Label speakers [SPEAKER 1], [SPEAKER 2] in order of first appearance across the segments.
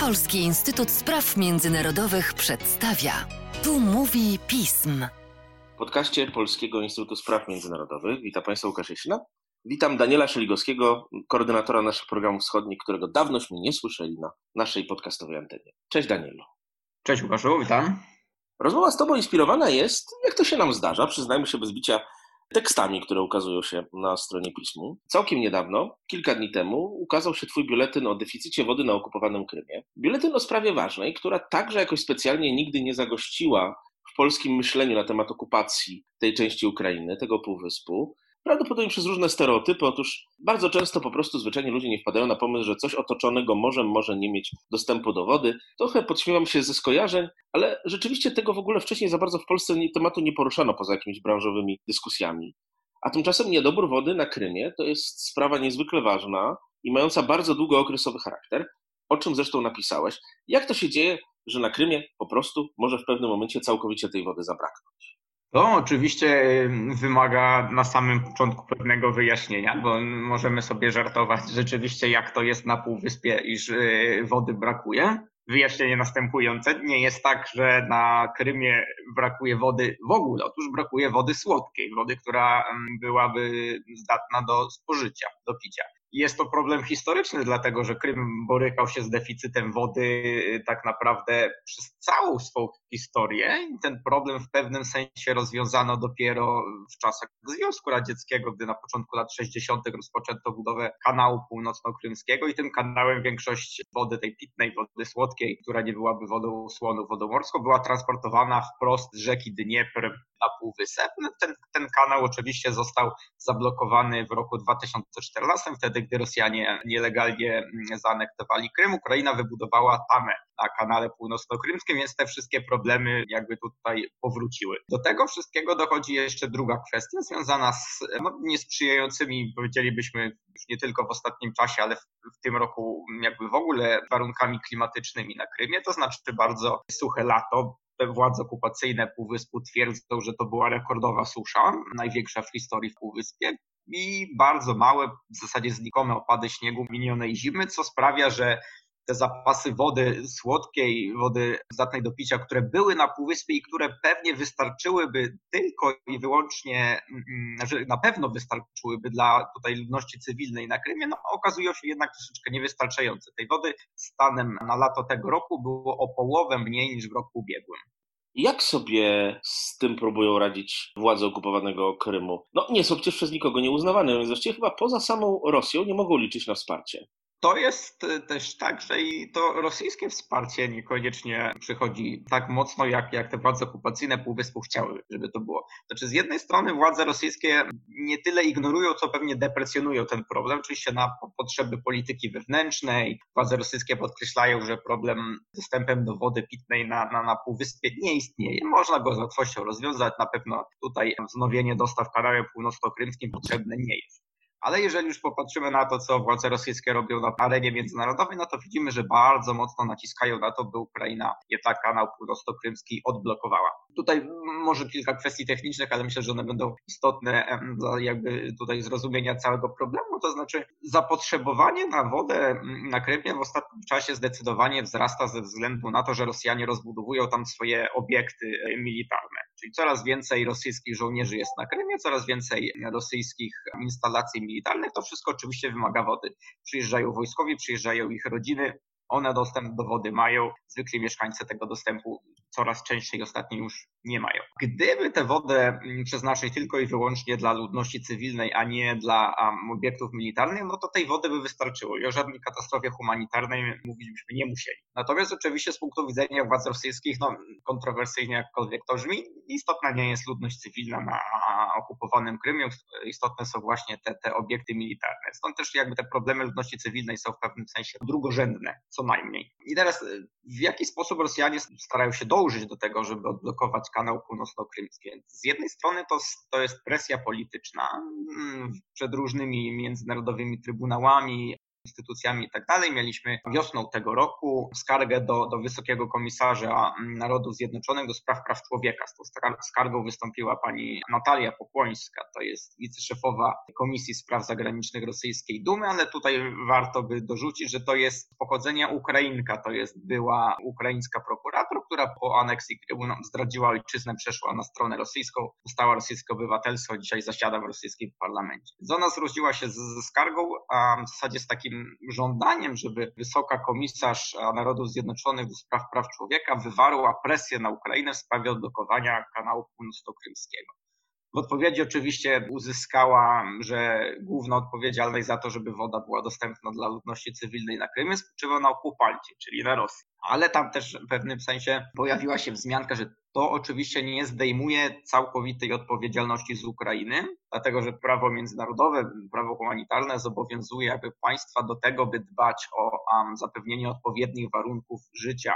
[SPEAKER 1] Polski Instytut Spraw Międzynarodowych przedstawia. Tu mówi pism.
[SPEAKER 2] W podcaście Polskiego Instytutu Spraw Międzynarodowych witam Państwa Łukasz Jasina. Witam Daniela Szeligowskiego, koordynatora naszych programów wschodnich, którego dawnośmy nie słyszeli na naszej podcastowej antenie. Cześć Danielu.
[SPEAKER 3] Cześć Łukaszu, witam.
[SPEAKER 2] Rozmowa z Tobą inspirowana jest, jak to się nam zdarza, przyznajmy się bez bicia, tekstami, które ukazują się na stronie pismu. Całkiem niedawno, kilka dni temu, ukazał się Twój biuletyn o deficycie wody na okupowanym Krymie. Biuletyn o sprawie ważnej, która także jakoś specjalnie nigdy nie zagościła w polskim myśleniu na temat okupacji tej części Ukrainy, tego półwyspu. Prawdopodobnie przez różne stereotypy. Otóż bardzo często po prostu zwyczajnie ludzie nie wpadają na pomysł, że coś otoczonego morzem może nie mieć dostępu do wody. Trochę podśmiewam się ze skojarzeń, ale rzeczywiście tego w ogóle wcześniej za bardzo w Polsce tematu nie poruszano poza jakimiś branżowymi dyskusjami. A tymczasem niedobór wody na Krymie to jest sprawa niezwykle ważna i mająca bardzo długookresowy charakter, o czym zresztą napisałeś. Jak to się dzieje, że na Krymie po prostu może w pewnym momencie całkowicie tej wody zabraknąć?
[SPEAKER 3] To oczywiście wymaga na samym początku pewnego wyjaśnienia, bo możemy sobie żartować rzeczywiście, jak to jest na Półwyspie, iż y, wody brakuje. Wyjaśnienie następujące. Nie jest tak, że na Krymie brakuje wody w ogóle. Otóż brakuje wody słodkiej, wody, która byłaby zdatna do spożycia, do picia. Jest to problem historyczny, dlatego że Krym borykał się z deficytem wody y, tak naprawdę przez całą swoją historię. Ten problem w pewnym sensie rozwiązano dopiero w czasach Związku Radzieckiego, gdy na początku lat 60. rozpoczęto budowę kanału północno-krymskiego i tym kanałem większość wody tej pitnej, wody słodkiej, która nie byłaby wodą słoną, wodą morską, była transportowana wprost z rzeki Dniepr na Półwysep. No, ten, ten kanał oczywiście został zablokowany w roku 2014, wtedy gdy Rosjanie nielegalnie mm, zaanektowali Krym, Ukraina wybudowała tamę na kanale północno-krymskim, więc te wszystkie problemy jakby tutaj powróciły. Do tego wszystkiego dochodzi jeszcze druga kwestia związana z no, niesprzyjającymi, powiedzielibyśmy, już nie tylko w ostatnim czasie, ale w, w tym roku jakby w ogóle warunkami klimatycznymi na Krymie, to znaczy bardzo suche lato, władze okupacyjne Półwyspu twierdzą, że to była rekordowa susza, największa w historii w Półwyspie i bardzo małe, w zasadzie znikome opady śniegu minionej zimy, co sprawia, że te zapasy wody słodkiej, wody zdatnej do picia, które były na Półwyspie i które pewnie wystarczyłyby tylko i wyłącznie, mm, znaczy na pewno wystarczyłyby dla tutaj ludności cywilnej na Krymie, no okazują się jednak troszeczkę niewystarczające. Tej wody stanem na lato tego roku było o połowę mniej niż w roku ubiegłym.
[SPEAKER 2] Jak sobie z tym próbują radzić władze okupowanego Krymu? No nie są przecież przez nikogo nieuznawane, więc właściwie chyba poza samą Rosją nie mogą liczyć na wsparcie.
[SPEAKER 3] To jest e, też tak, że i to rosyjskie wsparcie niekoniecznie przychodzi tak mocno, jak, jak te władze okupacyjne Półwyspu chciały, żeby to było. Znaczy, z jednej strony władze rosyjskie nie tyle ignorują, co pewnie deprecjonują ten problem, oczywiście na potrzeby polityki wewnętrznej. Władze rosyjskie podkreślają, że problem z dostępem do wody pitnej na, na, na Półwyspie nie istnieje. Można go z łatwością rozwiązać. Na pewno tutaj wznowienie dostaw kanałem północno-krymskim potrzebne nie jest. Ale jeżeli już popatrzymy na to, co władze rosyjskie robią na arenie międzynarodowej, no to widzimy, że bardzo mocno naciskają na to, by Ukraina jednak kanał północno-krymski odblokowała. Tutaj może kilka kwestii technicznych, ale myślę, że one będą istotne dla jakby tutaj zrozumienia całego problemu. To znaczy zapotrzebowanie na wodę na Krymie w ostatnim czasie zdecydowanie wzrasta ze względu na to, że Rosjanie rozbudowują tam swoje obiekty militarne. Czyli coraz więcej rosyjskich żołnierzy jest na Krymie, coraz więcej rosyjskich instalacji militarnych. To wszystko oczywiście wymaga wody. Przyjeżdżają wojskowi, przyjeżdżają ich rodziny, one dostęp do wody mają, zwykli mieszkańcy tego dostępu coraz częściej ostatnio już nie mają. Gdyby tę wodę mm, przeznaczyć tylko i wyłącznie dla ludności cywilnej, a nie dla um, obiektów militarnych, no to tej wody by wystarczyło i o żadnej katastrofie humanitarnej mówić byśmy nie musieli. Natomiast oczywiście z punktu widzenia władz rosyjskich, no kontrowersyjnie jakkolwiek to brzmi, istotna nie jest ludność cywilna na okupowanym Krymie, istotne są właśnie te, te obiekty militarne. Stąd też jakby te problemy ludności cywilnej są w pewnym sensie drugorzędne, co najmniej. I teraz w jaki sposób Rosjanie starają się dążyć do tego, żeby odblokować kanał północno-krymski? Z jednej strony to, to jest presja polityczna mm, przed różnymi międzynarodowymi trybunałami, instytucjami i tak dalej. Mieliśmy wiosną tego roku skargę do, do Wysokiego Komisarza Narodów Zjednoczonych do spraw praw człowieka. Z tą skargą wystąpiła pani Natalia Pokłońska, to jest wiceszefowa Komisji Spraw Zagranicznych Rosyjskiej Dumy, ale tutaj warto by dorzucić, że to jest pochodzenia Ukrainka, to jest była ukraińska prokurator, która po aneksji Krymu zdradziła ojczyznę, przeszła na stronę rosyjską, dostała rosyjskie obywatelstwo, dzisiaj zasiada w rosyjskim parlamencie. Więc ona zwróciła się ze skargą, a w zasadzie z takim żądaniem, żeby wysoka komisarz Narodów Zjednoczonych do spraw praw człowieka wywarła presję na Ukrainę w sprawie odblokowania kanału północno-krymskiego. W odpowiedzi oczywiście uzyskała, że główna odpowiedzialność za to, żeby woda była dostępna dla ludności cywilnej na Krymie spoczywa na okupancie, czyli na Rosji. Ale tam też w pewnym sensie pojawiła się wzmianka, że to oczywiście nie zdejmuje całkowitej odpowiedzialności z Ukrainy, dlatego że prawo międzynarodowe, prawo humanitarne zobowiązuje aby państwa do tego, by dbać o um, zapewnienie odpowiednich warunków życia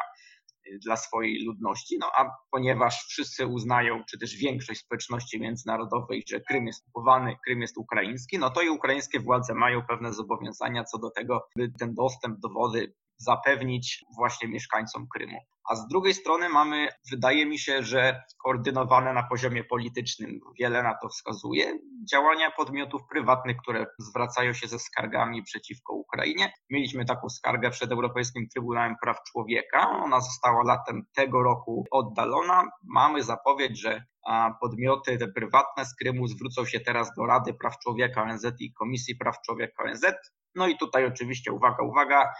[SPEAKER 3] dla swojej ludności. No a ponieważ wszyscy uznają, czy też większość społeczności międzynarodowej, że Krym jest okupowany, Krym jest ukraiński, no to i ukraińskie władze mają pewne zobowiązania co do tego, by ten dostęp do wody zapewnić właśnie mieszkańcom Krymu. A z drugiej strony mamy, wydaje mi się, że koordynowane na poziomie politycznym, wiele na to wskazuje, działania podmiotów prywatnych, które zwracają się ze skargami przeciwko Ukrainie. Mieliśmy taką skargę przed Europejskim Trybunałem Praw Człowieka. Ona została latem tego roku oddalona. Mamy zapowiedź, że podmioty te prywatne z Krymu zwrócą się teraz do Rady Praw Człowieka ONZ i Komisji Praw Człowieka ONZ. No i tutaj oczywiście uwaga, uwaga,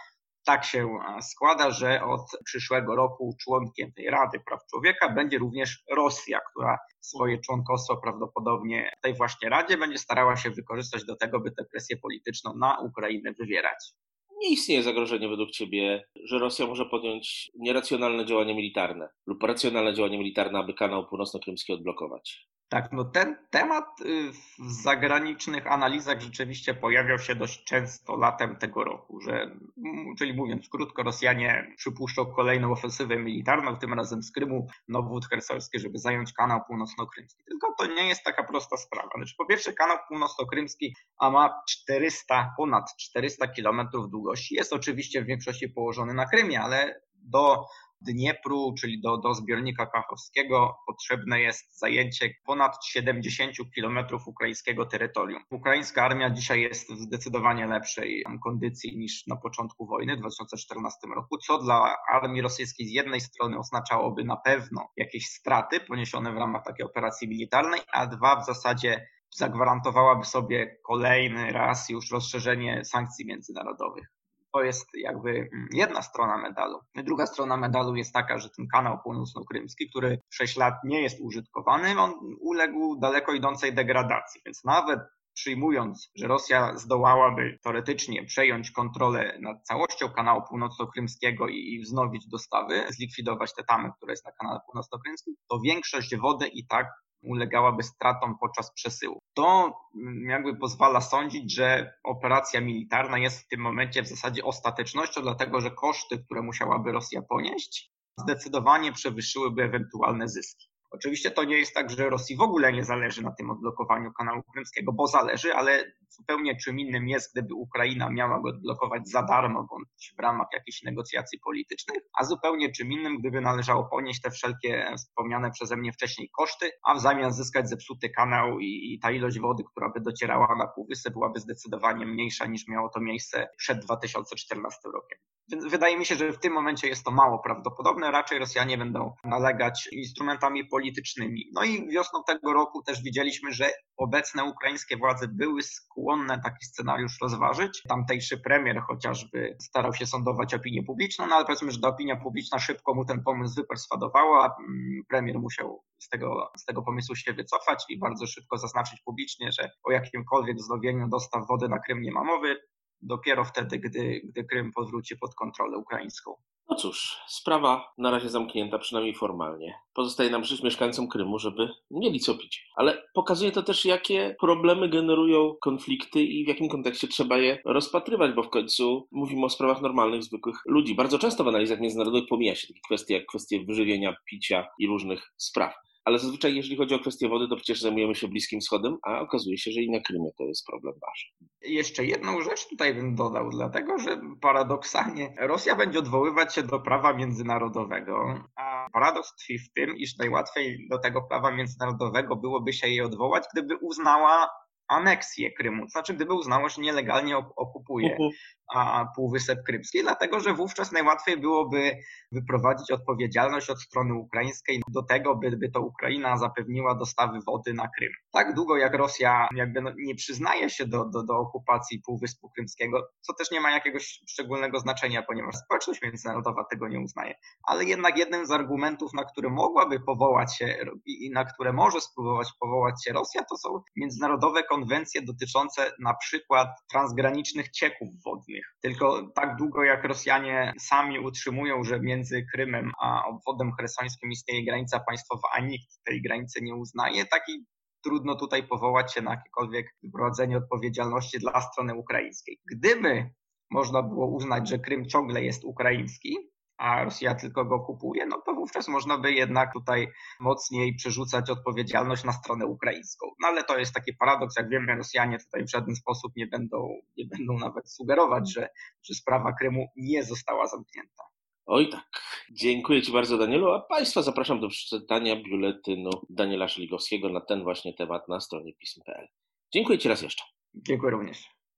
[SPEAKER 3] tak się składa, że od przyszłego roku członkiem tej Rady Praw Człowieka będzie również Rosja, która swoje członkostwo prawdopodobnie tej właśnie Radzie będzie starała się wykorzystać do tego, by tę presję polityczną na Ukrainę wywierać.
[SPEAKER 2] Nie istnieje zagrożenie według Ciebie, że Rosja może podjąć nieracjonalne działania militarne lub racjonalne działania militarne, aby kanał północno-krymski odblokować?
[SPEAKER 3] Tak, no ten temat y, w zagranicznych analizach rzeczywiście pojawiał się dość często latem tego roku, że, czyli mówiąc krótko, Rosjanie przypuszczą kolejną ofensywę militarną, tym razem z Krymu, Nowód Hersolski, żeby zająć kanał północno-krymski. Tylko to nie jest taka prosta sprawa. Znaczy, po pierwsze, kanał północno-krymski a ma 400, ponad 400 kilometrów długości. Jest oczywiście w większości położony na Krymie, ale do Dniepru, czyli do, do zbiornika kachowskiego, potrzebne jest zajęcie ponad 70 kilometrów ukraińskiego terytorium. Ukraińska armia dzisiaj jest w zdecydowanie lepszej kondycji niż na początku wojny w 2014 roku, co dla armii rosyjskiej z jednej strony oznaczałoby na pewno jakieś straty poniesione w ramach takiej operacji militarnej, a dwa w zasadzie zagwarantowałaby sobie kolejny raz już rozszerzenie sankcji międzynarodowych. To jest jakby mm, jedna strona medalu. Druga strona medalu jest taka, że ten kanał północno-krymski, który 6 lat nie jest użytkowany, on uległ daleko idącej degradacji, więc nawet przyjmując, że Rosja zdołałaby teoretycznie przejąć kontrolę nad całością kanału północno-krymskiego i wznowić dostawy, zlikwidować te tamy, które jest na kanale północno-krymskim, to większość wody i tak ulegałaby stratom podczas przesyłu. To mm, jakby pozwala sądzić, że operacja militarna jest w tym momencie w zasadzie ostatecznością, dlatego że koszty, które musiałaby Rosja ponieść, zdecydowanie przewyższyłyby ewentualne zyski. Oczywiście to nie jest tak, że Rosji w ogóle nie zależy na tym odblokowaniu kanału krymskiego, bo zależy, ale zupełnie czym innym jest, gdyby Ukraina miała go odblokować za darmo bądź w ramach jakichś negocjacji politycznych, a zupełnie czym innym, gdyby należało ponieść te wszelkie wspomniane przeze mnie wcześniej koszty, a w zamian zyskać zepsuty kanał i, i ta ilość wody, która by docierała na półwysep, byłaby zdecydowanie mniejsza niż miało to miejsce przed 2014 rokiem. Wydaje mi się, że w tym momencie jest to mało prawdopodobne. Raczej Rosjanie będą nalegać instrumentami politycznymi. No i wiosną tego roku też widzieliśmy, że obecne ukraińskie władze były skłonne taki scenariusz rozważyć. Tamtejszy premier chociażby starał się sądować opinię publiczną, no ale powiedzmy, że ta opinia publiczna szybko mu ten pomysł wyperswadowała, a mm, premier musiał z tego, z tego pomysłu się wycofać i bardzo szybko zaznaczyć publicznie, że o jakimkolwiek wznowieniu dostaw wody na Krym nie ma mowy dopiero wtedy, gdy, gdy Krym powróci pod kontrolę ukraińską.
[SPEAKER 2] No cóż, sprawa na razie zamknięta, przynajmniej formalnie. Pozostaje nam życzyć mieszkańcom Krymu, żeby mieli co pić. Ale pokazuje to też, jakie problemy generują konflikty i w jakim kontekście trzeba je rozpatrywać, bo w końcu mówimy o sprawach normalnych, zwykłych ludzi. Bardzo często w analizach międzynarodowych pomija się takie kwestie jak kwestie wyżywienia, picia i różnych spraw. Ale zazwyczaj jeśli chodzi o kwestię wody, to przecież zajmujemy się Bliskim Wschodem, a okazuje się, że i na Krymie to jest problem ważny.
[SPEAKER 3] Jeszcze jedną rzecz tutaj bym dodał, dlatego że paradoksalnie Rosja będzie odwoływać się do prawa międzynarodowego, a paradoks tkwi w tym, iż najłatwiej do tego prawa międzynarodowego byłoby się jej odwołać, gdyby uznała aneksję Krymu, to znaczy gdyby uznało, że nielegalnie okupuje mhm. Półwysep Krymski, dlatego że wówczas najłatwiej byłoby wyprowadzić odpowiedzialność od strony ukraińskiej do tego, by, by to Ukraina zapewniła dostawy wody na Krym. Tak długo jak Rosja jakby no nie przyznaje się do, do, do okupacji Półwyspu Krymskiego, co też nie ma jakiegoś szczególnego znaczenia, ponieważ społeczność międzynarodowa tego nie uznaje, ale jednak jednym z argumentów, na który mogłaby powołać się i na które może spróbować powołać się Rosja, to są międzynarodowe konwencje dotyczące na przykład transgranicznych cieków wodnych. Tylko tak długo jak Rosjanie sami utrzymują, że między Krymem a obwodem cherssońskim istnieje granica państwowa, a nikt tej granicy nie uznaje, taki trudno tutaj powołać się na jakiekolwiek wyprowadzenie odpowiedzialności dla strony ukraińskiej. Gdyby można było uznać, że Krym ciągle jest ukraiński, a Rosja tylko go kupuje, no to wówczas można by jednak tutaj mocniej przerzucać odpowiedzialność na stronę ukraińską. No ale to jest taki paradoks, jak wiemy, Rosjanie tutaj w żaden sposób nie będą, nie będą nawet sugerować, że, że sprawa Krymu nie została zamknięta.
[SPEAKER 2] Oj tak. Dziękuję Ci bardzo, Danielu, a Państwa zapraszam do przeczytania biuletynu Daniela Szligowskiego na ten właśnie temat na stronie pism.pl. Dziękuję Ci raz jeszcze.
[SPEAKER 3] Dziękuję również.